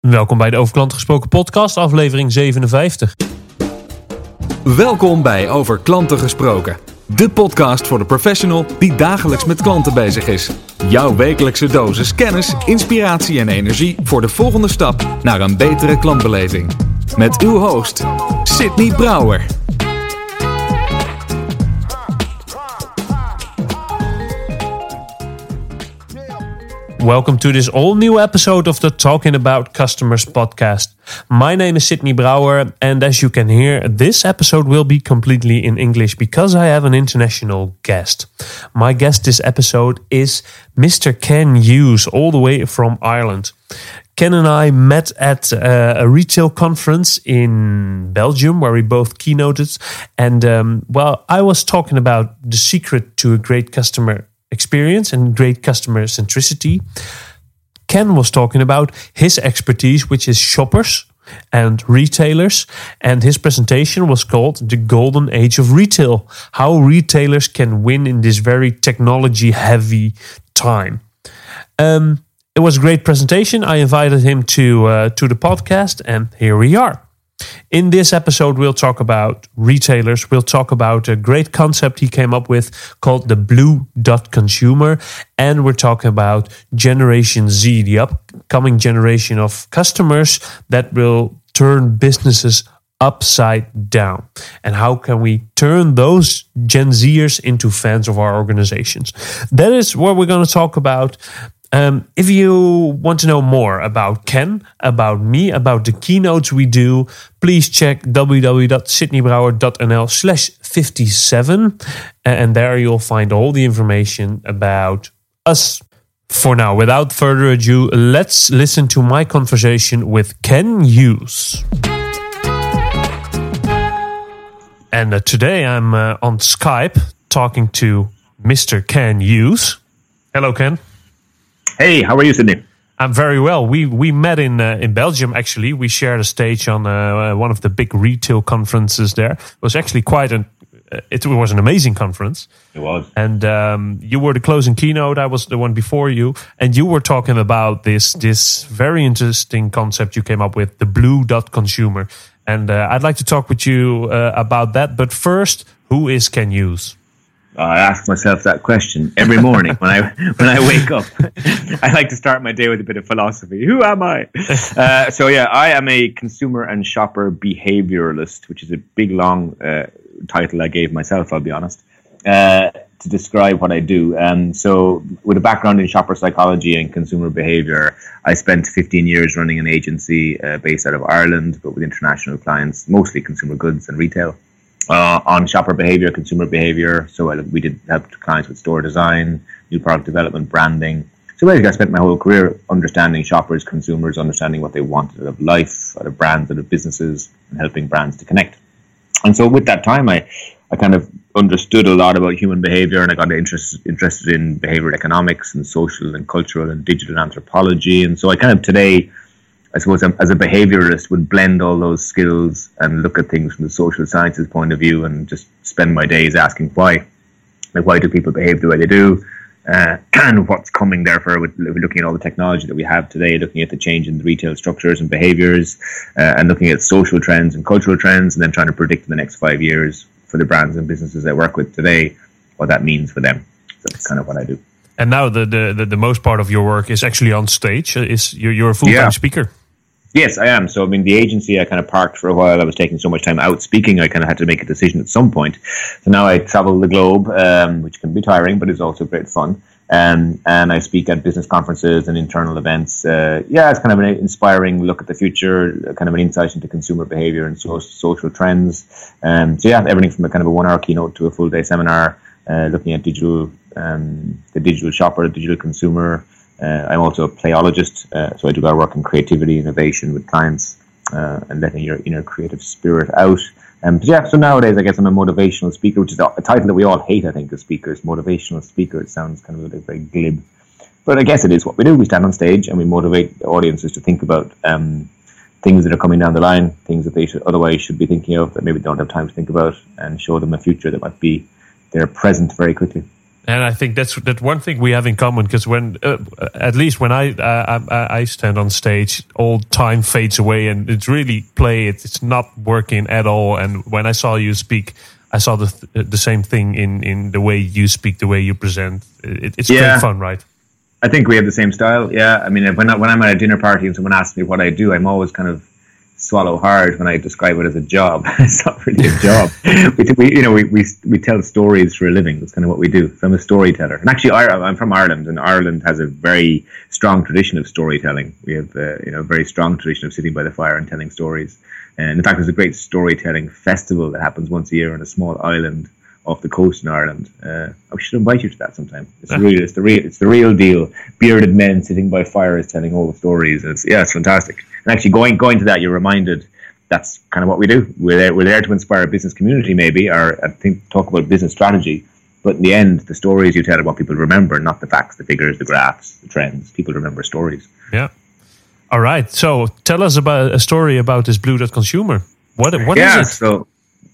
Welkom bij de Over Klanten Gesproken podcast, aflevering 57. Welkom bij Over Klanten Gesproken. De podcast voor de professional die dagelijks met klanten bezig is. Jouw wekelijkse dosis kennis, inspiratie en energie voor de volgende stap naar een betere klantbeleving. Met uw host, Sydney Brouwer. Welcome to this all new episode of the Talking About Customers podcast. My name is Sydney Brouwer, and as you can hear, this episode will be completely in English because I have an international guest. My guest this episode is Mr. Ken Hughes, all the way from Ireland. Ken and I met at uh, a retail conference in Belgium where we both keynoted. And um, well, I was talking about the secret to a great customer experience and great customer centricity. Ken was talking about his expertise, which is shoppers and retailers. And his presentation was called The Golden Age of Retail How Retailers Can Win in This Very Technology Heavy Time. Um, it was a great presentation. I invited him to uh, to the podcast, and here we are. In this episode, we'll talk about retailers. We'll talk about a great concept he came up with called the Blue Dot Consumer. And we're talking about Generation Z, the upcoming generation of customers that will turn businesses upside down. And how can we turn those Gen Zers into fans of our organizations? That is what we're going to talk about. Um, if you want to know more about Ken, about me, about the keynotes we do, please check www.sydneybrouwer.nl slash 57. And there you'll find all the information about us. For now, without further ado, let's listen to my conversation with Ken Hughes. And uh, today I'm uh, on Skype talking to Mr. Ken Hughes. Hello, Ken. Hey, how are you, Sydney? I'm very well. We we met in uh, in Belgium. Actually, we shared a stage on uh, one of the big retail conferences there. It was actually quite an uh, it was an amazing conference. It was, and um, you were the closing keynote. I was the one before you, and you were talking about this this very interesting concept you came up with, the blue dot consumer. And uh, I'd like to talk with you uh, about that. But first, who is Ken Hughes? I ask myself that question every morning when I when I wake up. I like to start my day with a bit of philosophy. Who am I? Uh, so yeah, I am a consumer and shopper behavioralist, which is a big long uh, title I gave myself. I'll be honest. Uh, to describe what I do. Um, so, with a background in shopper psychology and consumer behavior, I spent 15 years running an agency uh, based out of Ireland, but with international clients, mostly consumer goods and retail uh, on shopper behavior, consumer behavior. So uh, we did help clients with store design, new product development, branding. So basically, I spent my whole career understanding shoppers, consumers, understanding what they wanted out of life, out of brands, out of businesses, and helping brands to connect. And so with that time, I, I kind of understood a lot about human behavior, and I got interested interested in behavioral economics and social and cultural and digital anthropology. And so I kind of today I suppose as a behaviorist would blend all those skills and look at things from the social sciences point of view and just spend my days asking why. Like why do people behave the way they do? Uh, and what's coming therefore with looking at all the technology that we have today, looking at the change in the retail structures and behaviors, uh, and looking at social trends and cultural trends, and then trying to predict in the next five years for the brands and businesses I work with today what that means for them. So that's kind of what I do. And now the, the, the, the, most part of your work is actually on stage. Is you're, you're a full time yeah. speaker? Yes, I am. So, I mean, the agency I kind of parked for a while. I was taking so much time out speaking. I kind of had to make a decision at some point. So now I travel the globe, um, which can be tiring, but is also great fun. Um, and I speak at business conferences and internal events. Uh, yeah, it's kind of an inspiring look at the future, kind of an insight into consumer behavior and so- social trends. Um, so yeah, everything from a kind of a one-hour keynote to a full-day seminar, uh, looking at digital, um, the digital shopper, the digital consumer. Uh, I'm also a playologist, uh, so I do a lot of work in creativity, innovation with clients, uh, and letting your inner creative spirit out. Um, yeah, so nowadays I guess I'm a motivational speaker, which is a title that we all hate, I think, as speakers. Motivational speaker. It sounds kind of like very glib, but I guess it is what we do. We stand on stage and we motivate audiences to think about um, things that are coming down the line, things that they should otherwise should be thinking of that maybe don't have time to think about, and show them a future that might be their present very quickly. And I think that's that one thing we have in common because when, uh, at least when I, uh, I I stand on stage, all time fades away and it's really play. It, it's not working at all. And when I saw you speak, I saw the the same thing in in the way you speak, the way you present. It, it's yeah. great fun, right? I think we have the same style. Yeah, I mean, when I, when I'm at a dinner party and someone asks me what I do, I'm always kind of swallow hard when I describe it as a job. it's not really a job. we, we, you know, we, we, we tell stories for a living. That's kind of what we do. So I'm a storyteller. And actually, I'm from Ireland, and Ireland has a very strong tradition of storytelling. We have, uh, you know, a very strong tradition of sitting by the fire and telling stories. And in fact, there's a great storytelling festival that happens once a year on a small island off the coast in Ireland. Uh, I should invite you to that sometime. It's real. It's the real. It's the real deal. Bearded men sitting by fires telling all the stories. It's yeah, it's fantastic. And actually, going going to that, you're reminded that's kind of what we do. We're there. We're there to inspire a business community, maybe, or I think talk about business strategy. But in the end, the stories you tell are what people remember, not the facts, the figures, the graphs, the trends. People remember stories. Yeah. All right. So tell us about a story about this blue dot consumer. What what yeah, is it? So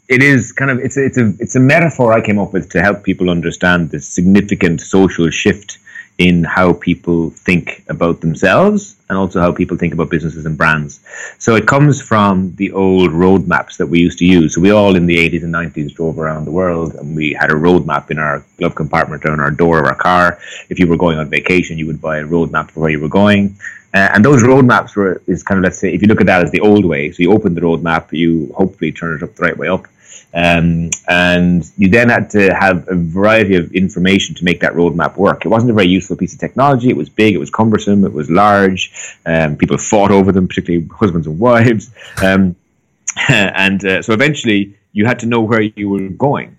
it is kind of it's a, it's a it's a metaphor I came up with to help people understand the significant social shift in how people think about themselves and also how people think about businesses and brands. So it comes from the old roadmaps that we used to use. So we all in the 80s and 90s drove around the world and we had a roadmap in our glove compartment or on our door of our car. If you were going on vacation, you would buy a roadmap for where you were going. Uh, and those roadmaps were is kind of let's say if you look at that as the old way. So you open the roadmap, you hopefully turn it up the right way up, um, and you then had to have a variety of information to make that roadmap work. It wasn't a very useful piece of technology. It was big, it was cumbersome, it was large. Um, people fought over them, particularly husbands and wives. Um, and uh, so eventually you had to know where you were going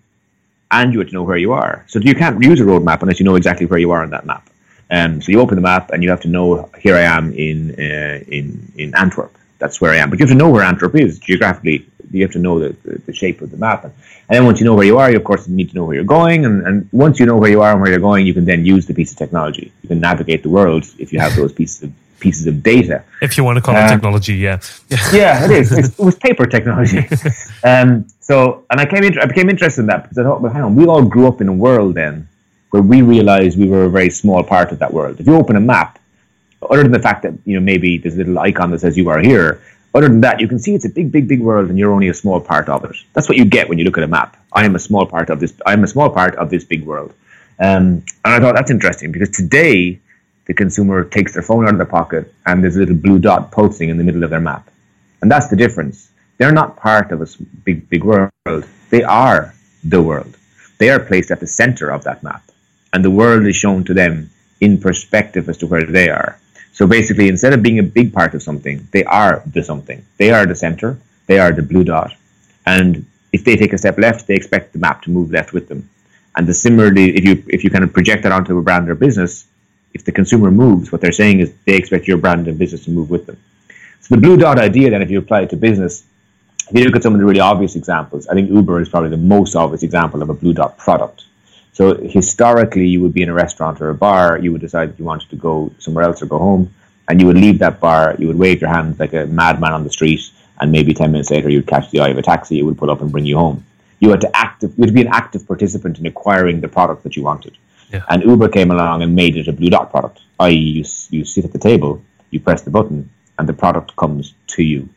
and you had to know where you are. So you can't use a roadmap unless you know exactly where you are on that map. Um, so you open the map and you have to know here I am in uh, in in Antwerp. That's where I am. But you have to know where Antwerp is geographically you have to know the, the, the, shape of the map. And, and then once you know where you are, you of course need to know where you're going. And, and once you know where you are and where you're going, you can then use the piece of technology. You can navigate the world if you have those pieces of pieces of data. If you want to call um, it technology, yeah. yeah, it is. It's, it was paper technology. um, so, and I came in, I became interested in that because I thought, well, hang on, we all grew up in a world then where we realized we were a very small part of that world. If you open a map, other than the fact that you know maybe there's a little icon that says you are here, other than that, you can see it's a big, big, big world, and you're only a small part of it. That's what you get when you look at a map. I am a small part of this. I am a small part of this big world. Um, and I thought that's interesting because today the consumer takes their phone out of their pocket and there's a little blue dot pulsing in the middle of their map, and that's the difference. They're not part of a big, big world. They are the world. They are placed at the center of that map, and the world is shown to them in perspective as to where they are. So basically, instead of being a big part of something, they are the something. They are the center. They are the blue dot. And if they take a step left, they expect the map to move left with them. And the similarly, if you if you kind of project that onto a brand or business, if the consumer moves, what they're saying is they expect your brand and business to move with them. So the blue dot idea, then, if you apply it to business, if you look at some of the really obvious examples, I think Uber is probably the most obvious example of a blue dot product. So historically, you would be in a restaurant or a bar, you would decide that you wanted to go somewhere else or go home, and you would leave that bar, you would wave your hands like a madman on the street, and maybe 10 minutes later you'd catch the eye of a taxi, it would pull up and bring you home. You had to active, you had to be an active participant in acquiring the product that you wanted. Yeah. And Uber came along and made it a blue dot product, i.e., you, you sit at the table, you press the button, and the product comes to you.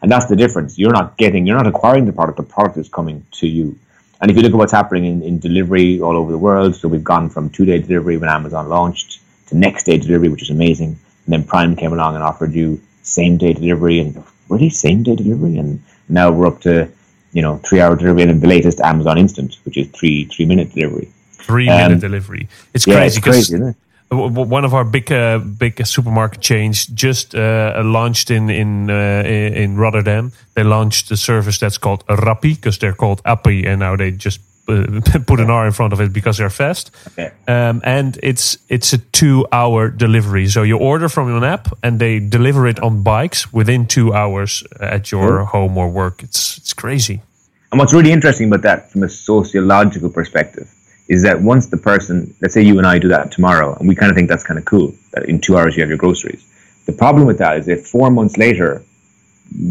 And that's the difference. You're not getting, you're not acquiring the product, the product is coming to you. And if you look at what's happening in, in delivery all over the world, so we've gone from two day delivery when Amazon launched to next day delivery, which is amazing. And then Prime came along and offered you same day delivery and really same day delivery. And now we're up to, you know, three hour delivery and the latest Amazon Instant, which is three three minute delivery. Three minute um, delivery. It's yeah, crazy. It's crazy, isn't it? One of our big uh, big supermarket chains just uh, launched in in uh, in Rotterdam. They launched a service that's called Rappie because they're called Appie, and now they just uh, put an R in front of it because they're fast. Okay. Um, and it's it's a two hour delivery. So you order from an app, and they deliver it on bikes within two hours at your home or work. It's it's crazy. And what's really interesting about that, from a sociological perspective, is that once the person, let's say you and I do that tomorrow, and we kind of think that's kind of cool, that in two hours you have your groceries. The problem with that is that four months later,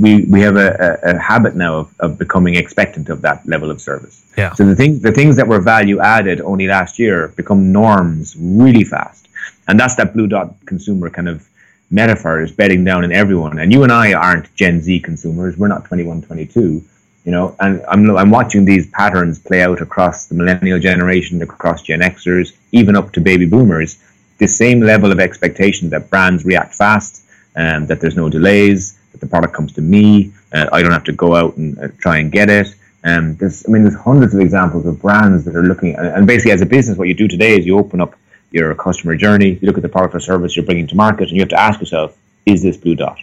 we we have a, a, a habit now of, of becoming expectant of that level of service. Yeah. So the thing the things that were value added only last year become norms really fast, and that's that blue dot consumer kind of metaphor is bedding down in everyone. And you and I aren't Gen Z consumers. We're not 21, 22. You know, and I'm I'm watching these patterns play out across the millennial generation, across Gen Xers, even up to baby boomers. The same level of expectation that brands react fast, and that there's no delays, that the product comes to me. Uh, I don't have to go out and uh, try and get it. Um, there's, I mean, there's hundreds of examples of brands that are looking, and, and basically, as a business, what you do today is you open up your customer journey, you look at the product or service you're bringing to market, and you have to ask yourself, is this Blue Dot?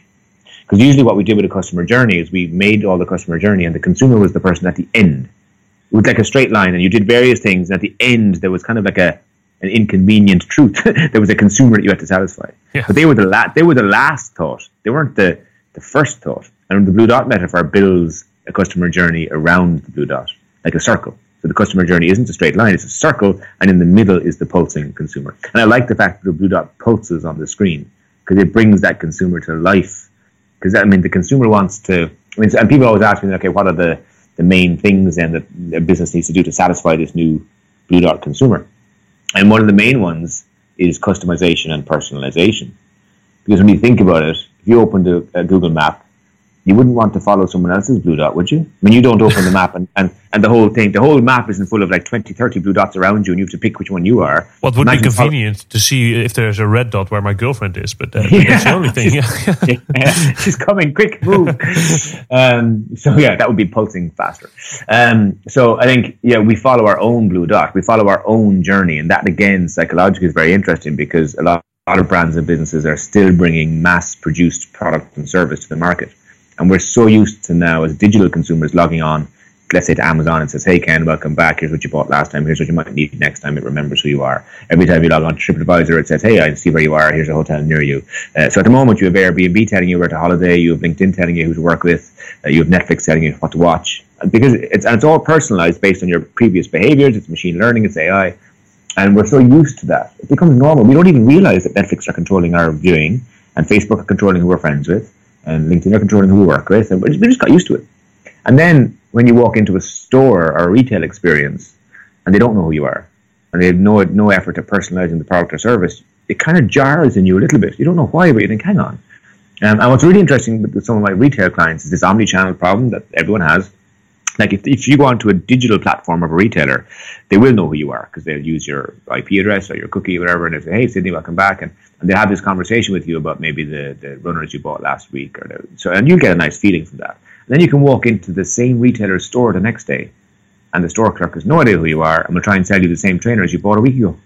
Because usually, what we did with a customer journey is we made all the customer journey, and the consumer was the person at the end. It was like a straight line, and you did various things. And at the end, there was kind of like a an inconvenient truth. there was a consumer that you had to satisfy. Yeah. But they were the la- they were the last thought. They weren't the the first thought. And the blue dot metaphor builds a customer journey around the blue dot, like a circle. So the customer journey isn't a straight line; it's a circle, and in the middle is the pulsing consumer. And I like the fact that the blue dot pulses on the screen because it brings that consumer to life. Because I mean, the consumer wants to. I mean, and people always ask me, okay, what are the the main things then that a business needs to do to satisfy this new blue dot consumer? And one of the main ones is customization and personalization. Because when you think about it, if you opened a, a, Google map, you wouldn't want to follow someone else's blue dot, would you? I mean, you don't open the map and, and, and the whole thing, the whole map isn't full of like 20, 30 blue dots around you and you have to pick which one you are. What would be Imagine follow- convenient to see if there's a red dot where my girlfriend is, but uh, that's the only thing. Yeah. yeah, she's coming, quick move. um, so yeah, that would be pulsing faster. Um, so I think yeah, we follow our own blue dot, we follow our own journey, and that again psychologically is very interesting because a lot, a lot of brands and businesses are still bringing mass-produced product and service to the market, and we're so used to now as digital consumers logging on let's say to Amazon and says, "Hey Ken, welcome back. Here's what you bought last time. Here's what you might need next time." It remembers who you are. Every time you log on to TripAdvisor, it says, "Hey, I see where you are. Here's a hotel near you." Uh, so at the moment, you have Airbnb telling you where to holiday. You have LinkedIn telling you who to work with. Uh, you have Netflix telling you what to watch. Because it's and it's all personalized based on your previous behaviors. It's machine learning. It's AI. And we're so used to that. It becomes normal. We don't even realize that Netflix are controlling our viewing, and Facebook are controlling who we're friends with, and LinkedIn are controlling who we work with, and we just got used to it. And then when you walk into a store or a retail experience and they don't know who you are and they have no no effort at personalizing the product or service, it kind of jars in you a little bit. You don't know why, but you think, hang on. Um, and what's really interesting with some of my retail clients is this omni-channel problem that everyone has. Like if, if you go onto a digital platform of a retailer, they will know who you are because they'll use your IP address or your cookie or whatever, and they say, "Hey, Sydney, welcome back," and, and they have this conversation with you about maybe the, the runners you bought last week, or the, so, and you get a nice feeling from that. Then you can walk into the same retailer's store the next day, and the store clerk has no idea who you are, and will try and sell you the same trainers you bought a week ago.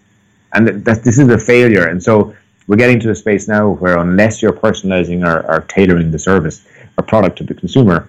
And that, this is a failure. And so we're getting to a space now where unless you're personalizing or, or tailoring the service or product to the consumer,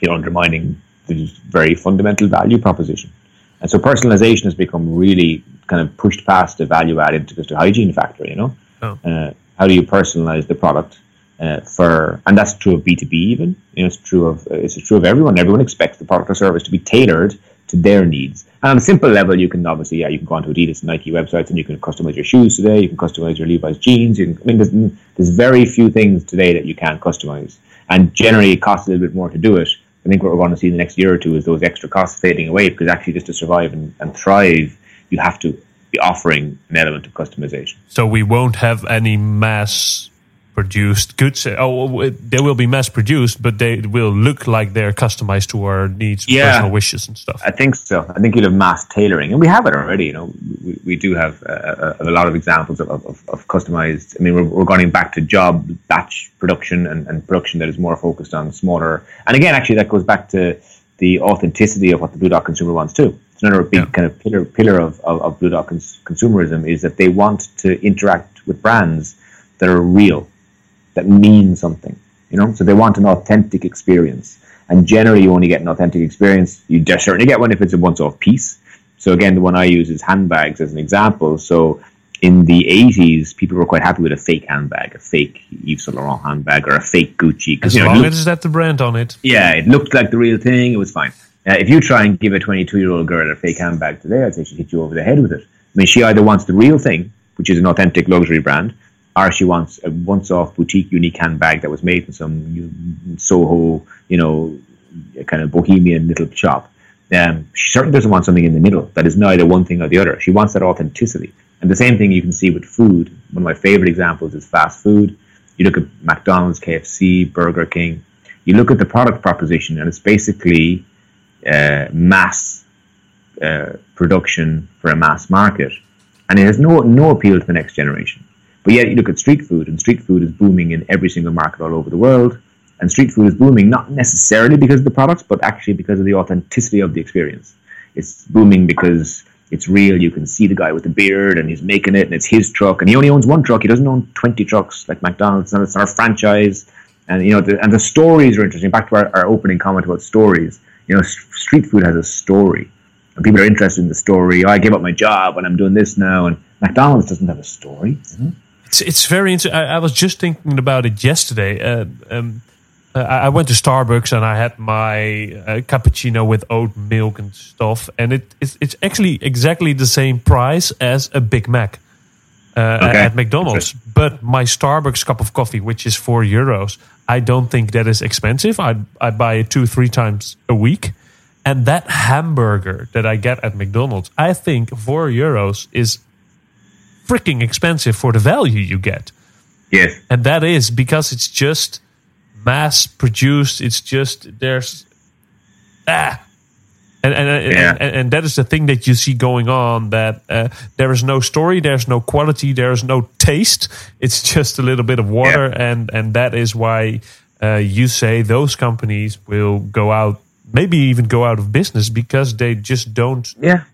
you're undermining the very fundamental value proposition. And so personalization has become really kind of pushed past the value add into just a hygiene factor, you know? Oh. Uh, how do you personalize the product? Uh, for and that's true of B two B even. You know, it's true of it's true of everyone. Everyone expects the product or service to be tailored to their needs. And on a simple level, you can obviously yeah, you can go onto Adidas and Nike websites and you can customize your shoes today. You can customize your Levi's jeans. You can, I mean, there's, there's very few things today that you can't customize, and generally it costs a little bit more to do it. I think what we're going to see in the next year or two is those extra costs fading away because actually just to survive and, and thrive, you have to offering an element of customization. So we won't have any mass produced goods. Oh, they will be mass produced, but they will look like they're customized to our needs, Yeah. personal wishes, and stuff. I think so. I think you'll have mass tailoring, and we have it already. You know, we, we do have uh, a, a lot of examples of, of, of customized. I mean, we're, we're going back to job batch production and, and production that is more focused on smaller. And again, actually, that goes back to the authenticity of what the Blue Dot consumer wants too. It's another big Yeah. kind of pillar pillar of, of, of Blue Dot cons- consumerism is that they want to interact with brands that are real, that mean something. You know, so they want an authentic experience. And generally, you only get an authentic experience. You just certainly get one if it's a once-off piece. So again, the one I use is handbags as an example. So in the 80s, people were quite happy with a fake handbag, a fake Yves Saint Laurent handbag, or a fake Gucci. As you know, long looked- as that the brand on it. yeah, it looked like the real thing. It was fine. Uh, if you try and give a 22 year old girl a fake handbag today, I'd say she'd hit you over the head with it. I mean, she either wants the real thing, which is an authentic luxury brand, or she wants a once-off boutique unique handbag that was made in some Soho, you know, kind of bohemian little shop. Um, she certainly doesn't want something in the middle that is neither one thing or the other. She wants that authenticity. And the same thing you can see with food. One of my favorite examples is fast food. You look at McDonald's, KFC, Burger King. You look at the product proposition, and it's basically uh, mass uh, production for a mass market, and it has no no appeal to the next generation. But yet, you look at street food, and street food is booming in every single market all over the world. And street food is booming not necessarily because of the products, but actually because of the authenticity of the experience. It's booming because it's real. You can see the guy with the beard and he's making it and it's his truck and he only owns one truck. He doesn't own 20 trucks like McDonald's. It's a franchise. And, you know, the, and the stories are interesting. Back to our, our opening comment about stories. You know, street food has a story and people are interested in the story. Oh, I gave up my job and I'm doing this now. And McDonald's doesn't have a story. Mm-hmm. It's, it's very interesting. I, I, was just thinking about it yesterday. Uh, um, uh, I went to Starbucks and I had my uh, cappuccino with oat milk and stuff, and it, it's, it's actually exactly the same price as a Big Mac uh, okay. at McDonald's. But my Starbucks cup of coffee, which is four euros, I don't think that is expensive. I I buy it two three times a week, and that hamburger that I get at McDonald's, I think four euros is freaking expensive for the value you get. Yes, and that is because it's just mass produced. It's just there's ah. And and, yeah. and, and, that is the thing that you see going on. That uh, there is no story, there's no quality, there is no taste. It's just a little bit of water, yeah. and and that is why uh, you say those companies will go out, maybe even go out of business because they just don't yeah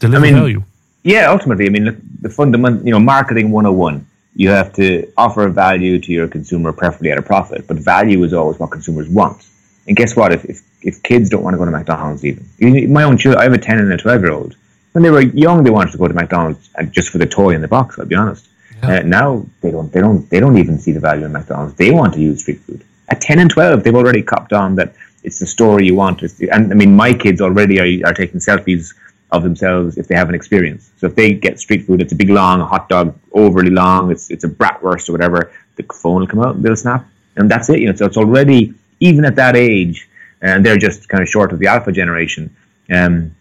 deliver I mean, value. Yeah, ultimately, I mean, the, the fundamental, you know, marketing 101 you have to offer value to your consumer, preferably at a profit. But value is always what consumers want. And guess what? If, if, if kids don't want to go to McDonald's, even my own children, I have a ten and a twelve year old. When they were young, they wanted to go to McDonald's just for the toy in the box. I'll be honest. Yeah. Uh, now they don't. They don't. They don't even see the value in McDonald's. They want to use street food. At ten and twelve, they've already copped on that it's the story you want. and I mean, my kids already are, are taking selfies of themselves if they have an experience. So if they get street food, it's a big long hot dog, overly long, it's it's a bratwurst or whatever, the phone will come out, they'll snap, and that's it. You know, so it's already even at that age, and they're just kind of short of the alpha generation. Um,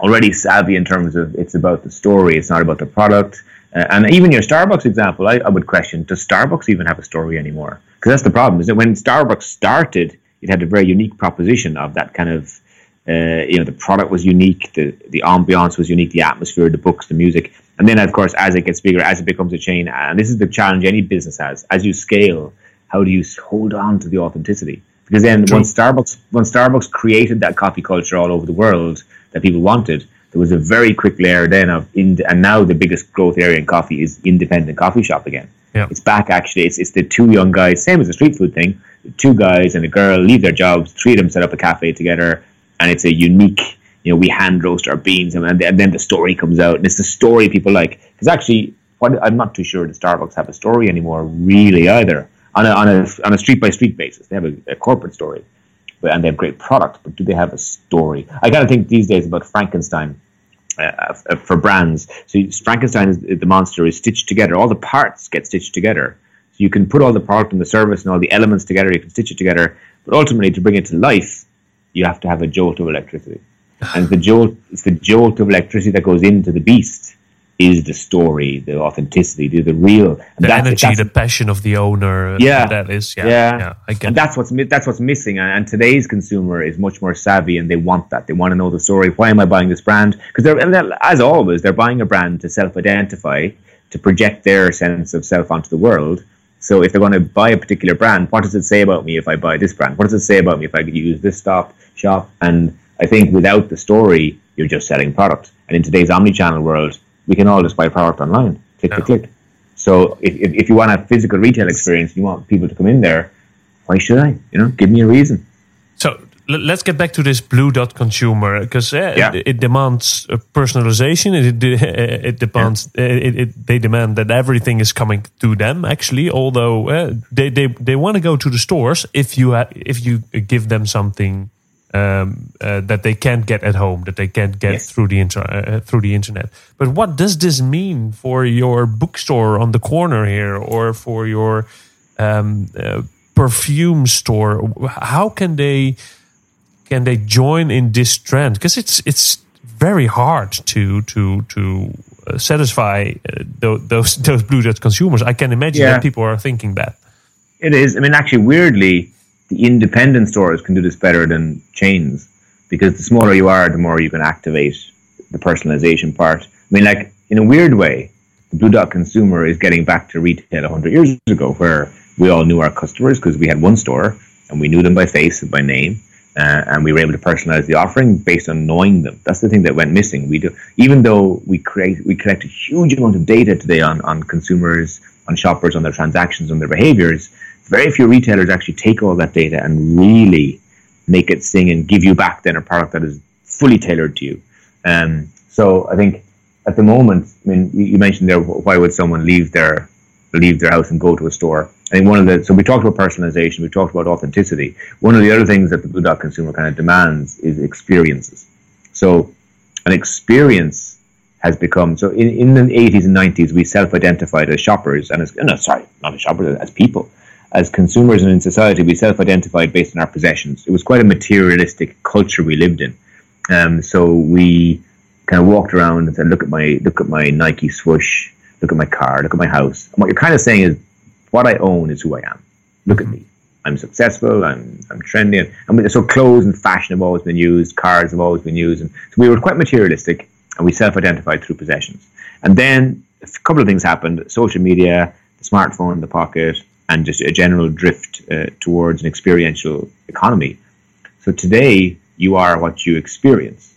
already savvy in terms of it's about the story, it's not about the product. Uh, and even your Starbucks example, I, I would question: Does Starbucks even have a story anymore? Because that's the problem. Is that when Starbucks started, it had a very unique proposition of that kind of uh, you know, the product was unique, the the ambiance was unique, the atmosphere, the books, the music, and then of course, as it gets bigger, as it becomes a chain, and this is the challenge any business has. As you scale, how do you hold on to the authenticity? Because then, True. when Starbucks when Starbucks created that coffee culture all over the world that people wanted, there was a very quick layer then of ind- and now the biggest growth area in coffee is independent coffee shop again. Yeah. It's back actually. It's it's the two young guys, same as the street food thing. Two guys and a girl leave their jobs, three of them set up a cafe together and it's a unique you know we hand roast our beans and then, and then the story comes out and it's the story people like because actually what, I'm not too sure the Starbucks have a story anymore really either on a on a on a street by street basis. They have a, a corporate story but, and they have great product but do they have a story? I kind of think these days about Frankenstein uh, uh, for brands. So Frankenstein is the monster is stitched together. All the parts get stitched together. So you can put all the product and the service and all the elements together. You can stitch it together. But ultimately to bring it to life you have to have a jolt of electricity. And the jolt, it's the jolt of electricity that goes into the beast is the story, the authenticity, the, the real, the that's, energy, the passion of the owner. Yeah, that is. Yeah, yeah. yeah I get and that's what's that's what's missing. And, and, today's consumer is much more savvy, and they want that. They want to know the story. Why am I buying this brand? Because they're as always, they're buying a brand to self-identify, to project their sense of self onto the world. So if they're going to buy a particular brand, what does it say about me if I buy this brand? What does it say about me if I use this stop shop? And I think without the story, you're just selling product. And in today's omni-channel world, we can all just buy product online, click, yeah. click, click. So if, if, if you want a physical retail experience, you want people to come in there, why should I? You know, give me a reason. So let's get back to this blue dot consumer because uh, yeah. it, it, demands personalization. It it, it demands yeah. it, they demand that everything is coming to them. Actually, although uh, they they they want to go to the stores if you ha- if you give them something um, uh, that they can't get at home, that they can't get Yes. through the inter- uh, through the internet. But what does this mean for your bookstore on the corner here, or for your um, uh, perfume store? How can they can they join in this trend? Because it's it's very hard to to to uh, satisfy uh, those those blue dot consumers. I can imagine Yeah. that people are thinking that. It is. I mean, actually, weirdly, the independent stores can do this better than chains because the smaller you are, the more you can activate the personalization part. I mean, like in a weird way, the Blue Dot consumer is getting back to retail 100 years ago, where we all knew our customers because we had one store and we knew them by face and by name. Uh, and we were able to personalize the offering based on knowing them. That's the thing that went missing. We do, even though we create, we collect a huge amount of data today on, on consumers, on shoppers, on their transactions, on their behaviors. Very few retailers actually take all that data and really make it sing and give you back then a product that is fully tailored to you. Um, so I think at the moment, I mean, you mentioned there, why would someone leave their leave their house and go to a store? I think one of the so we talked about personalization, we talked about authenticity. One of the other things that the Blue Dot consumer kind of demands is experiences. So an experience has become so in, in the 80s and 90s we self-identified as shoppers and as no sorry not as shoppers as people as consumers and in society we self-identified based on our possessions it was quite a materialistic culture we lived in um, so we kind of walked around and said look at my look at my Nike swoosh look at my car look at my house and what you're kind of saying is what I own is who I am look at me I'm successful. I'm I'm trendy, and, and so clothes and fashion have always been used. Cars have always been used, and so we were quite materialistic, and we self-identified through possessions. And then a couple of things happened: social media, the smartphone in the pocket, and just a general drift uh, towards an experiential economy. So today, you are what you experience.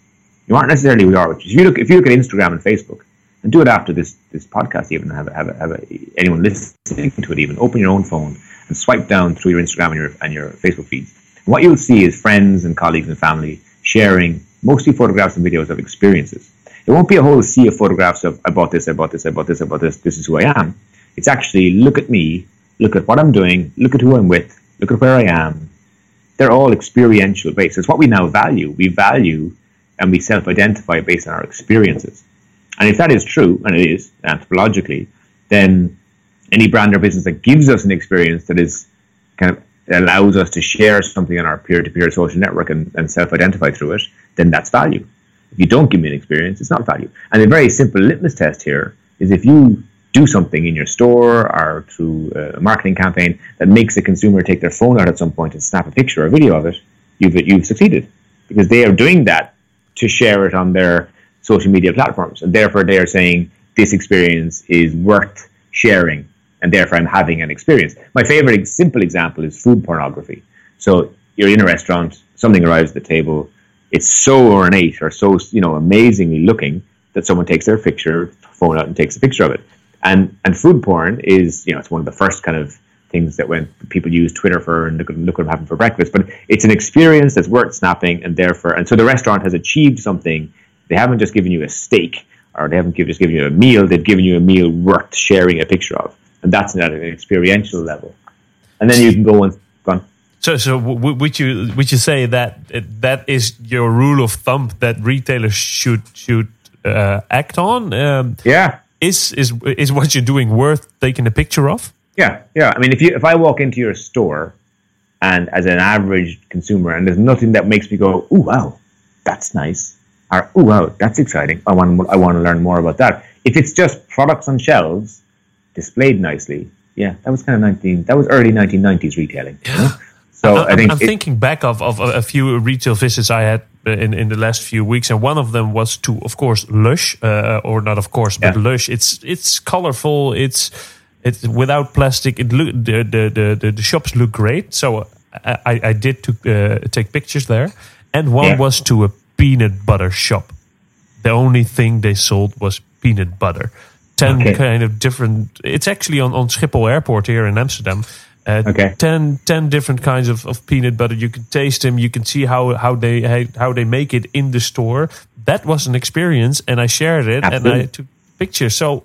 You aren't necessarily you are. What you, if you look if you look at Instagram and Facebook, and do it after this this podcast, even have have have anyone listening to it, even open your own phone and swipe down through your Instagram and your and your Facebook feeds. And what you'll see is friends and colleagues and family sharing mostly photographs and videos of experiences. It won't be a whole sea of photographs of I bought this, I bought this, I bought this, I bought this. This is who I am. It's actually look at me, look at what I'm doing, look at who I'm with, look at where I am. They're all experiential based. It's what we now value. We value and we self-identify based on our experiences. And if that is true, and it is anthropologically, then any brand or business that gives us an experience that is kind of allows us to share something on our peer-to-peer social network and, and self-identify through it, then that's value. If you don't give me an experience, it's not value. And a very simple litmus test here is if you do something in your store or through a marketing campaign that makes a consumer take their phone out at some point and snap a picture or video of it, you've you've succeeded because they are doing that to share it on their social media platforms, and therefore they are saying this experience is worth sharing, and therefore I'm having an experience. My favorite simple example is food pornography. So you're in a restaurant, something arrives at the table, it's so ornate or so you know amazingly looking that someone takes their picture, phone out and takes a picture of it. And and food porn is you know it's one of the first kind of things that when people use Twitter for and look, at- look what I'm having for breakfast. But it's an experience that's worth snapping, and therefore, and so the restaurant has achieved something. They haven't just given you a steak, or they haven't give, just given you a meal. They've given you a meal worth sharing a picture of, and that's at an experiential level. And then you can go and go on. So, so w- would you would you say that that is your rule of thumb that retailers should should uh, act on? Um, Yeah, is is is what you're doing worth taking a picture of? Yeah, yeah. I mean, if you if I walk into your store, and as an average consumer, and there's nothing that makes me go, "Ooh, wow, that's nice," or "Ooh, wow, that's exciting," I want I want to learn more about that. If it's just products on shelves displayed nicely, yeah, that was kind of nineteen. That was early 1990s retailing. you know? So I'm, I think I'm it- thinking back of, of a few retail visits I had in, in the last few weeks, and one of them was to, of course, Lush, uh, or not, of course, but Yeah. Lush. It's it's colorful. It's it's without plastic. It look the the the, the, shops look great. So I I, I did to uh, take pictures there, and one Yeah. was to a peanut butter shop. The only thing they sold was peanut butter. Ten Okay. kind of different. It's actually on on Schiphol Airport here in Amsterdam. Uh, Okay. 10, 10 different kinds of, of peanut butter. You can taste them. You can see how how they how, they make it in the store. That was an experience, and I shared it and I took pictures. So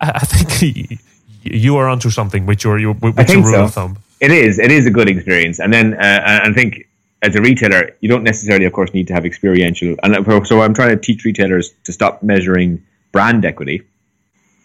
I, I think you are onto something with your your with I your think rule so. of thumb. It is. It is a good experience. And then uh, I think as a retailer, you don't necessarily, of course, need to have experiential. And so I'm trying to teach retailers to stop measuring brand equity,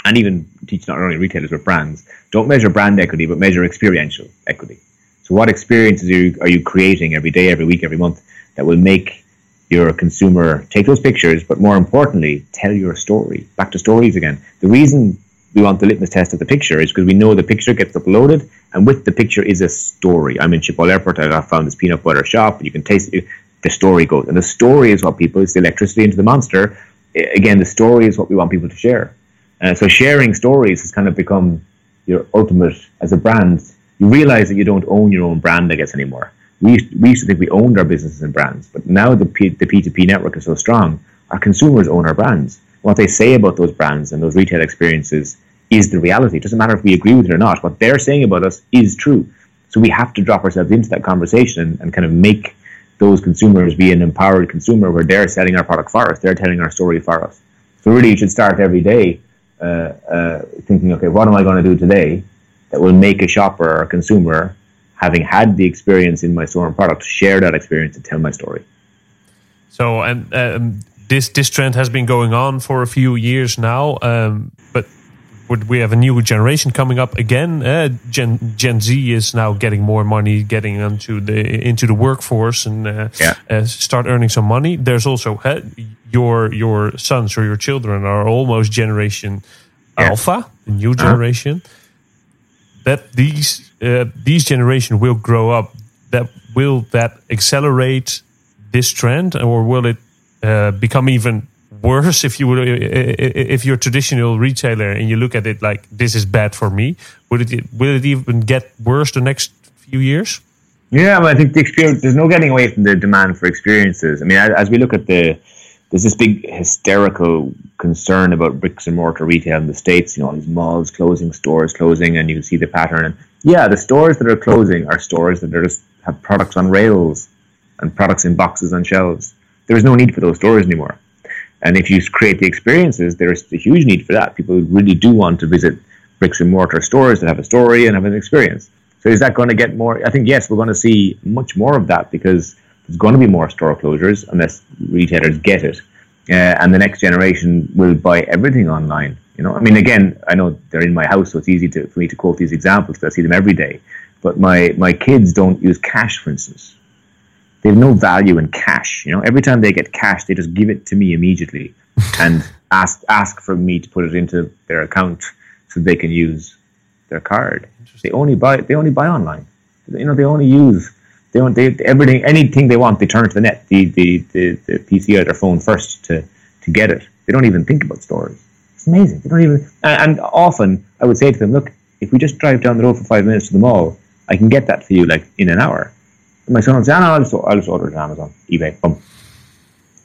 and even teach not only retailers but brands. Don't measure brand equity, but measure experiential equity. So, what experiences are you, are you creating every day, every week, every month that will make your consumer take those pictures, but more importantly, tell your story. Back to stories again. The reason we want the litmus test of the picture is because we know the picture gets uploaded, and with the picture is a story. I'm in Schiphol Airport. I found this peanut butter shop. You can taste it. The story goes, and the story is what people. It's the electricity into the monster. Again, the story is what we want people to share. Uh, so sharing stories has kind of become your ultimate as a brand. You realize that you don't own your own brand, I guess, anymore. We used, we used to think we owned our businesses and brands, but now the P, the P2P network is so strong, our consumers own our brands. What they say about those brands and those retail experiences is the reality. It doesn't matter if we agree with it or not. What they're saying about us is true. So we have to drop ourselves into that conversation and, and kind of make those consumers be an empowered consumer where they're selling our product for us. They're telling our story for us. So really, you should start every day uh, uh, thinking, okay, what am I going to do today that will make a shopper or a consumer, having had the experience in my store and product, share that experience and tell my story. So, and um, this this trend has been going on for a few years now, um, but we have a new generation coming up again. Uh, Gen Gen Z is now getting more money, getting into the into the workforce and uh, yeah. uh, start earning some money. There's also your your sons or your children are almost generation yeah. alpha, the new uh-huh. generation. -huh. That these uh, these generation will grow up. That will that accelerate this trend, or will it uh, become even worse if you would if you're a traditional retailer and you look at it like this is bad for me would it will it even get worse the next few years? Yeah well, i think the experience there's no getting away from the demand for experiences. I mean as, we look at the there's this big hysterical concern about bricks and mortar retail in the states you know all these malls closing stores closing and you see the pattern. And yeah the stores that are closing are stores that are just have products on rails and products in boxes on shelves. There's no need for those stores anymore and if you create the experiences, there's a huge need for that. People really do want to visit bricks and mortar stores that have a story and have an experience. So is that going to get more? I think yes, we're going to see much more of that because there's going to be more store closures unless retailers get it, uh, and the next generation will buy everything online. You know, I mean, again, I know they're in my house, so it's easy to, for me to quote these examples because I see them every day. But my my kids don't use cash, for instance they have no value in cash. You know, every time they get cash, they just give it to me immediately and ask ask for me to put it into their account so they can use their card. They only buy they only buy online. You know, they only use they don't they everything anything they want they turn to the net the the, the, the PC or their phone first to to get it. They don't even think about stores. It's amazing. They don't even and, and often I would say to them, look, if we just drive down the road for five minutes to the mall, I can get that for you like in an hour my son oh, no, I'll on Amazon, eBay, boom.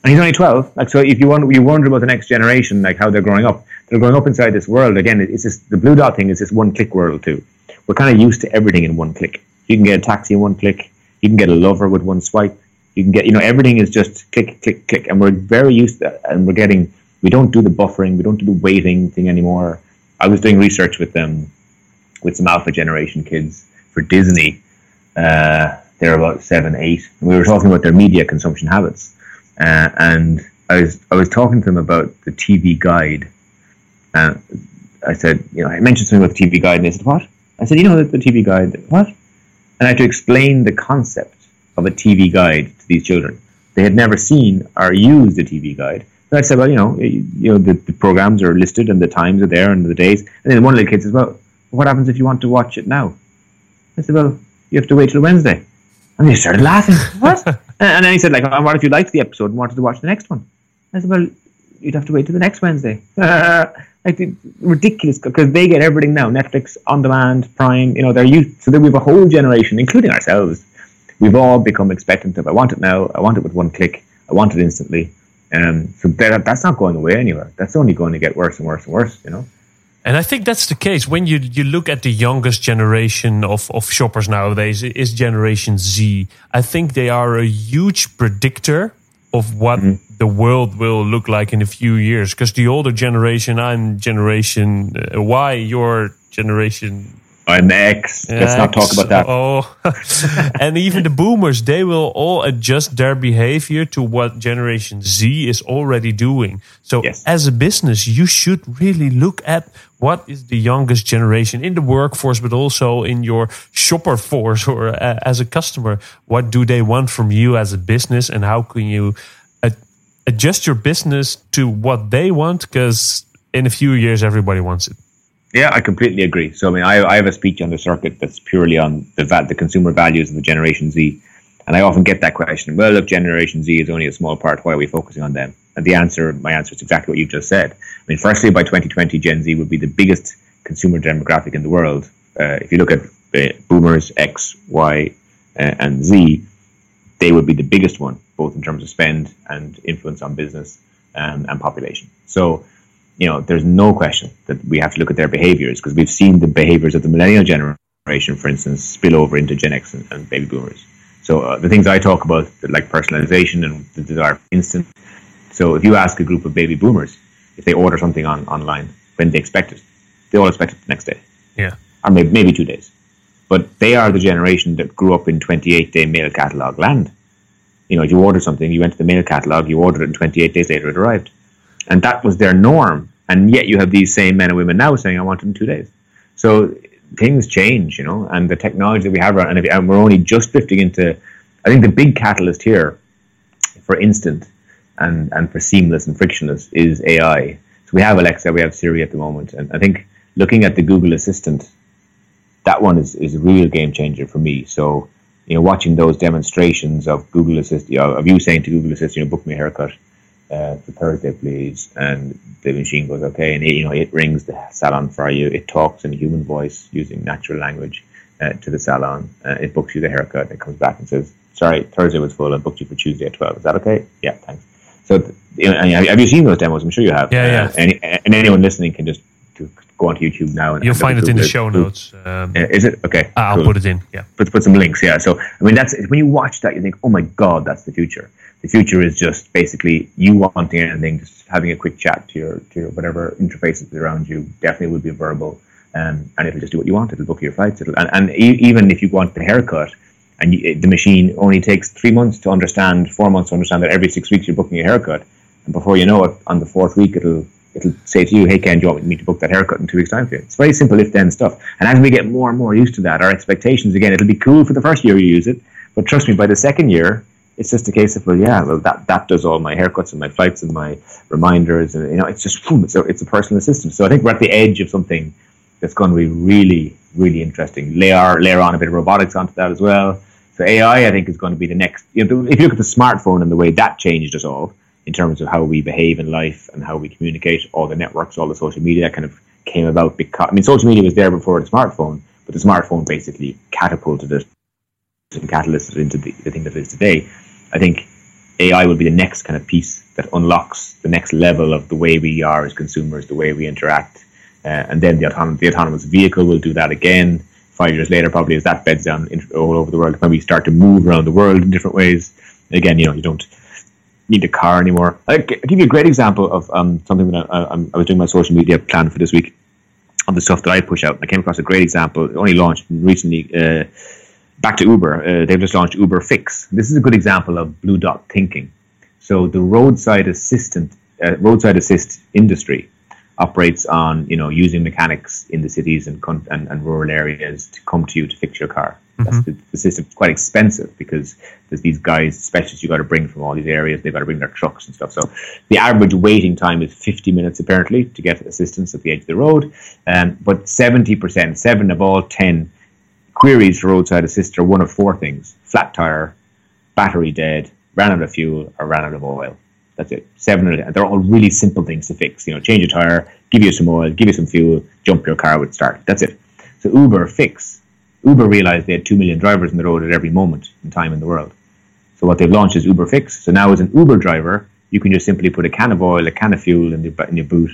And he's only 12. Like, so if you wonder, you wonder about the next generation, like how they're growing up, they're growing up inside this world. Again, it's just, the blue dot thing is this one click world too. We're kind of used to everything in one click. You can get a taxi in one click. You can get a lover with one swipe. You can get, you know, everything is just click, click, click. And we're very used to that. And we're getting, we don't do the buffering. We don't do the waiting thing anymore. I was doing research with them, with some alpha generation kids for Disney. Uh, they're about seven, eight. And we were talking about their media consumption habits, uh, and I was I was talking to them about the TV guide. And I said, you know, I mentioned something about the TV guide, and they said, "What?" I said, "You know, the, the TV guide, what?" And I had to explain the concept of a TV guide to these children. They had never seen or used a TV guide. So I said, well, you know, you know, the, the programs are listed and the times are there and the days. And then one of the kids says, well, what happens if you want to watch it now? I said, well, you have to wait till Wednesday. And they started laughing. what? and then he said, like, oh, what if you liked the episode and wanted to watch the next one? I said, well, you'd have to wait till the next Wednesday. like, ridiculous because they get everything now Netflix, on demand, Prime, you know, they're used. So then we have a whole generation, including ourselves. We've all become expectant of, I want it now, I want it with one click, I want it instantly. Um, so that, that's not going away anywhere. That's only going to get worse and worse and worse, you know? And I think that's the case when you you look at the youngest generation of, of shoppers nowadays is Generation Z. I think they are a huge predictor of what mm-hmm. the world will look like in a few years. Because the older generation, I'm Generation uh, Y, your Generation I'm X. Let's not talk about that. Oh, and even the boomers, they will all adjust their behavior to what Generation Z is already doing. So, Yes. as a business, you should really look at what is the youngest generation in the workforce, but also in your shopper force or uh, as a customer. What do they want from you as a business, and how can you ad- adjust your business to what they want? Because in a few years, everybody wants it. Yeah, I completely agree. So, I mean, I, I have a speech on the circuit that's purely on the the consumer values of the Generation Z, and I often get that question. Well, if Generation Z is only a small part, why are we focusing on them? And the answer, my answer, is exactly what you've just said. I mean, firstly, by 2020, Gen Z will be the biggest consumer demographic in the world. Uh, if you look at uh, Boomers, X, Y, uh, and Z, they would be the biggest one, both in terms of spend and influence on business um, and population. So, you know, there's no question that we have to look at their behaviors because we've seen the behaviors of the millennial generation, for instance, spill over into Gen X and, and baby boomers. So uh, the things I talk about, like personalization and the desire for instant. So if you ask a group of baby boomers if they order something on online, when they expect it, they all expect it the next day Yeah. or maybe, maybe two days. But they are the generation that grew up in 28 day mail catalog land. You know, you order something, you went to the mail catalog, you ordered it, and 28 days later it arrived. And that was their norm. And yet you have these same men and women now saying, I want it in two days. So things change, you know, and the technology that we have and, if, and we're only just drifting into, I think the big catalyst here for instant and, and for seamless and frictionless is AI. So we have Alexa, we have Siri at the moment. And I think looking at the Google Assistant, that one is, is a real game changer for me. So, you know, watching those demonstrations of Google Assistant, of you saying to Google Assistant, you know, book me a haircut uh, for Thursday, please. And the machine goes, okay. And it, you know, it rings the salon for you. It talks in a human voice using natural language uh, to the salon. Uh, it books you the haircut. It comes back and says, sorry, Thursday was full. I booked you for Tuesday at 12. Is that okay? Yeah, thanks. So, you know, have you seen those demos? I'm sure you have. Yeah, yeah. Uh, any, and anyone listening can just go onto YouTube now. And You'll find it in the show notes. Um, Is it okay? I'll cool put it in. Yeah. put put some links. Yeah. So I mean, that's when you watch that, you think, oh my god, that's the future. The future is just basically you wanting anything, just having a quick chat to your to your whatever interfaces around you. Definitely will be verbal, um, and it'll just do what you want. It'll book your flights. It'll, and and even if you want the haircut, and you, the machine only takes three months to understand, four months to understand that every six weeks you're booking a haircut, and before you know it, on the fourth week it'll it'll say to you, "Hey Ken, do you want me to book that haircut in two weeks' time for you?" It's very simple if then stuff. And as we get more and more used to that, our expectations again, it'll be cool for the first year you use it, but trust me, by the second year, it's just a case of well, yeah, well that that does all my haircuts and my flights and my reminders, and you know, it's just boom, it's a it's a personal assistant. So I think we're at the edge of something that's going to be really really interesting. Layer layer on a bit of robotics onto that as well. So AI, I think, is going to be the next. You know, if you look at the smartphone and the way that changed us all in terms of how we behave in life and how we communicate, all the networks, all the social media kind of came about because I mean, social media was there before the smartphone, but the smartphone basically catapulted it and catalysted it into the, the thing that it is today. I think AI will be the next kind of piece that unlocks the next level of the way we are as consumers, the way we interact, uh, and then the, autonom- the autonomous vehicle will do that again. Five years later, probably as that beds down all over the world, when we start to move around the world in different ways. Again, you know, you don't need a car anymore. I'll give you a great example of um, something that I, I, I was doing my social media plan for this week of the stuff that I push out. I came across a great example, only launched recently. Uh, back to Uber, uh, they've just launched Uber Fix. This is a good example of blue dot thinking. So the roadside assistant, uh, roadside assist industry operates on you know using mechanics in the cities and, con- and and rural areas to come to you to fix your car. That's the, the system's quite expensive because there's these guys, specialists you got to bring from all these areas. They've got to bring their trucks and stuff. So the average waiting time is 50 minutes apparently to get assistance at the edge of the road. Um, but 70%, seven of all 10 queries for roadside assist are one of four things: flat tire, battery dead, ran out of fuel, or ran out of oil. That's it. Seven, of- and they're all really simple things to fix. You know, change a tire, give you some oil, give you some fuel, jump your car would start. That's it. So Uber fix. Uber realized they had two million drivers on the road at every moment in time in the world. So what they've launched is Uber Fix. So now as an Uber driver, you can just simply put a can of oil, a can of fuel in, in your boot,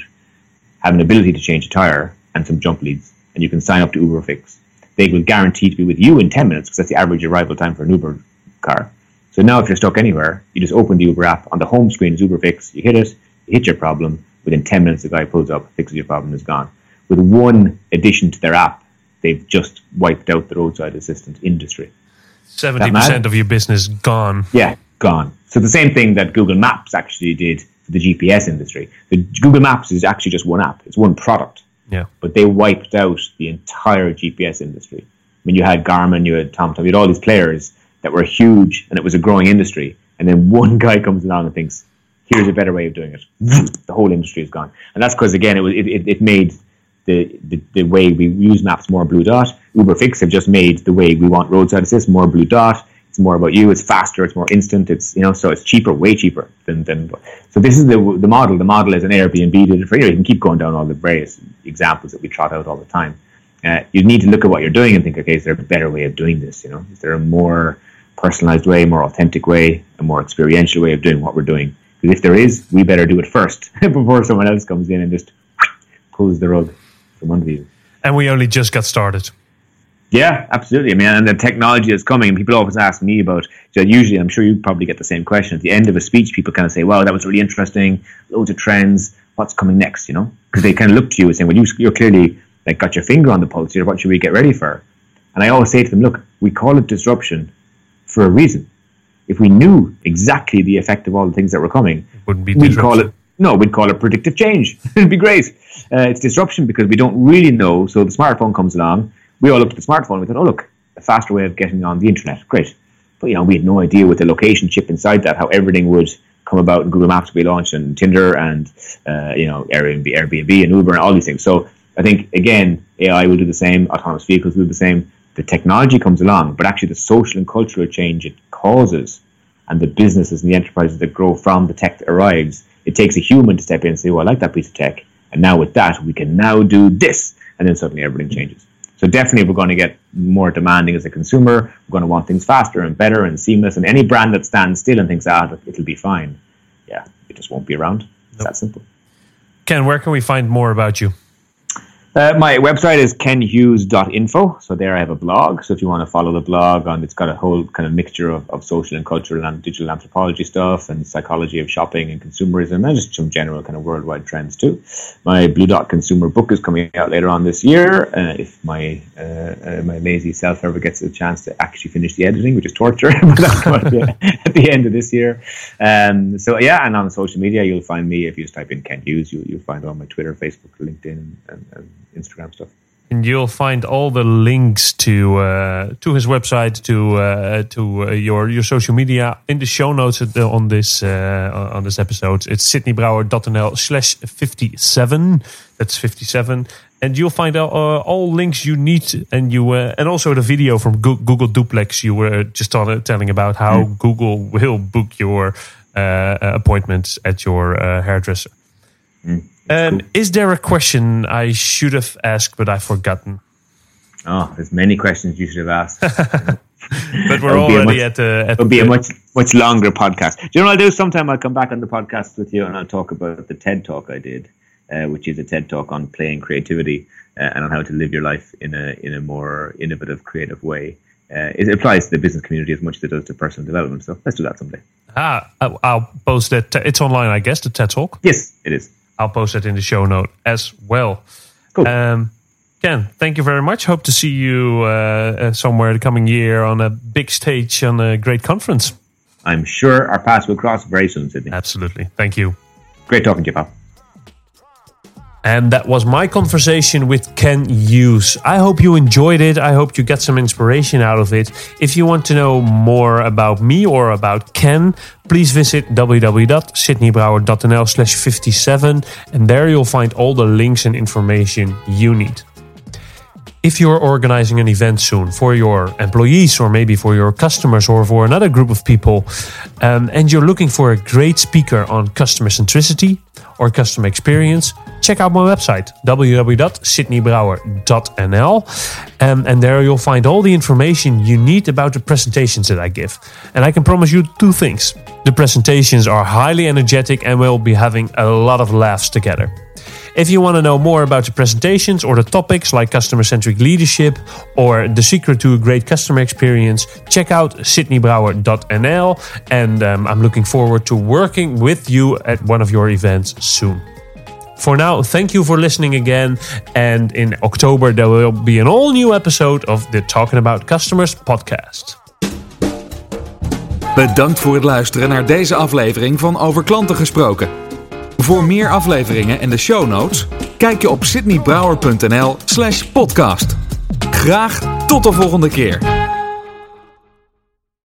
have an ability to change a tire and some jump leads, and you can sign up to Uber Fix. They will guarantee to be with you in 10 minutes because that's the average arrival time for an Uber car. So now if you're stuck anywhere, you just open the Uber app. On the home screen is Uber Fix. You hit it, you hit your problem. Within 10 minutes, the guy pulls up, fixes your problem, is gone. With one addition to their app, they've just wiped out the roadside assistance industry. Seventy percent of your business gone. Yeah, gone. So the same thing that Google Maps actually did for the GPS industry. The Google Maps is actually just one app. It's one product. Yeah. But they wiped out the entire GPS industry. I mean, you had Garmin, you had TomTom, you had all these players that were huge, and it was a growing industry. And then one guy comes along and thinks, "Here's a better way of doing it." the whole industry is gone, and that's because again, it was it, it, it made the, the, the way we use maps more blue dot. Uber Fix have just made the way we want roadside assist more blue dot. It's more about you. It's faster. It's more instant. It's you know so it's cheaper, way cheaper than than. So this is the the model. The model is an Airbnb did it for you. You can keep going down all the various examples that we trot out all the time. Uh, you need to look at what you're doing and think, okay, is there a better way of doing this? You know, is there a more personalized way, more authentic way, a more experiential way of doing what we're doing? Because if there is, we better do it first before someone else comes in and just pulls the rug from under you. And we only just got started. Yeah, absolutely. I mean, and the technology is coming. And people always ask me about. So usually, I'm sure you probably get the same question at the end of a speech. People kind of say, "Wow, that was really interesting. Loads of trends. What's coming next?" You know, because they kind of look to you and say, "Well, you, you're clearly like got your finger on the pulse here. What should we get ready for?" And I always say to them, "Look, we call it disruption for a reason. If we knew exactly the effect of all the things that were coming, It wouldn't be we'd call it no, we'd call it predictive change. It'd be great. Uh, it's disruption because we don't really know. So the smartphone comes along. We all looked at the smartphone. and We thought, oh look, a faster way of getting on the internet. Great. But you know, we had no idea with the location chip inside that how everything would come about. And Google Maps would be launched, and Tinder, and uh, you know, Airbnb, Airbnb, and Uber, and all these things. So I think again, AI will do the same. Autonomous vehicles will do the same. The technology comes along, but actually the social and cultural change it causes, and the businesses and the enterprises that grow from the tech that arrives, it takes a human to step in and say, "Well, I like that piece of tech," and now with that, we can now do this, and then suddenly everything changes. So definitely, we're going to get more demanding as a consumer. We're going to want things faster and better and seamless. And any brand that stands still and thinks, "Ah, it'll be fine," yeah, it just won't be around. It's that simple. Ken, where can we find more about you? Uh, my website is kenhughes.info. So there I have a blog. So if you want to follow the blog on, it's got a whole kind of mixture of, of social and cultural and digital anthropology stuff and psychology of shopping and consumerism and just some general kind of worldwide trends too. My Blue Dot Consumer book is coming out later on this year. Uh, if my uh, uh, my lazy self ever gets a chance to actually finish the editing, which is torture, but that's going to at the end of this year. Um, so yeah, and on social media, you'll find me if you just type in Ken Hughes. You, you'll find all my Twitter, Facebook, LinkedIn, and, and Instagram stuff. And you'll find all the links to uh, to his website, to uh, to uh, your your social media in the show notes on this uh, on this episode. It's sydneybrouwer.nl slash fifty seven. That's fifty seven. And you'll find all, uh, all links you need, and you uh, and also the video from Google Duplex you were just tell- telling about how Google will book your uh, appointments at your uh, hairdresser. Um, Is there a question I should have asked but I've forgotten? Oh, there's many questions you should have asked. But we're That would be a already much- at the at It'll be a much much longer podcast. Do you know what I'll do? Sometime I'll come back on the podcast with you and I'll talk about the TED talk I did, uh, which is a TED talk on playing creativity uh, and on how to live your life in a in a more innovative, creative way. Uh, it applies to the business community as much as it does to personal development. So let's do that someday. ah. I'll- I'll post that. It's online, I guess. The TED Talk. Yes, it is. I'll post that in the show note as well. Cool. Um, Ken, thank you very much. Hope to see you uh, uh, somewhere the coming year on a big stage on a great conference. I'm sure our paths will cross very soon, Sydney. Absolutely. Thank you. Great talking to you, pal. And that was my conversation with Ken Hughes. I hope you enjoyed it. I hope you get some inspiration out of it. If you want to know more about me or about Ken, please visit www.sydneybrouwer.nl slash 57 and there you'll find all the links and information you need. If you're organizing an event soon for your employees or maybe for your customers or for another group of people, um, and you're looking for a great speaker on customer centricity or customer experience, check out my website www.sydneybrouwer.nl um, and there you'll find all the information you need about the presentations that I give. And I can promise you two things. The presentations are highly energetic and we'll be having a lot of laughs together. If you want to know more about the presentations or the topics like customer centric leadership or the secret to a great customer experience, check out sydneybrouwer.nl. And um, I'm looking forward to working with you at one of your events soon. For now, thank you for listening again. And in October, there will be an all new episode of the Talking About Customers podcast. Bedankt voor het luisteren naar deze aflevering van Over Klanten gesproken. Voor meer afleveringen en de show notes, kijk je op sydneybrouwer.nl/slash podcast. Graag tot de volgende keer.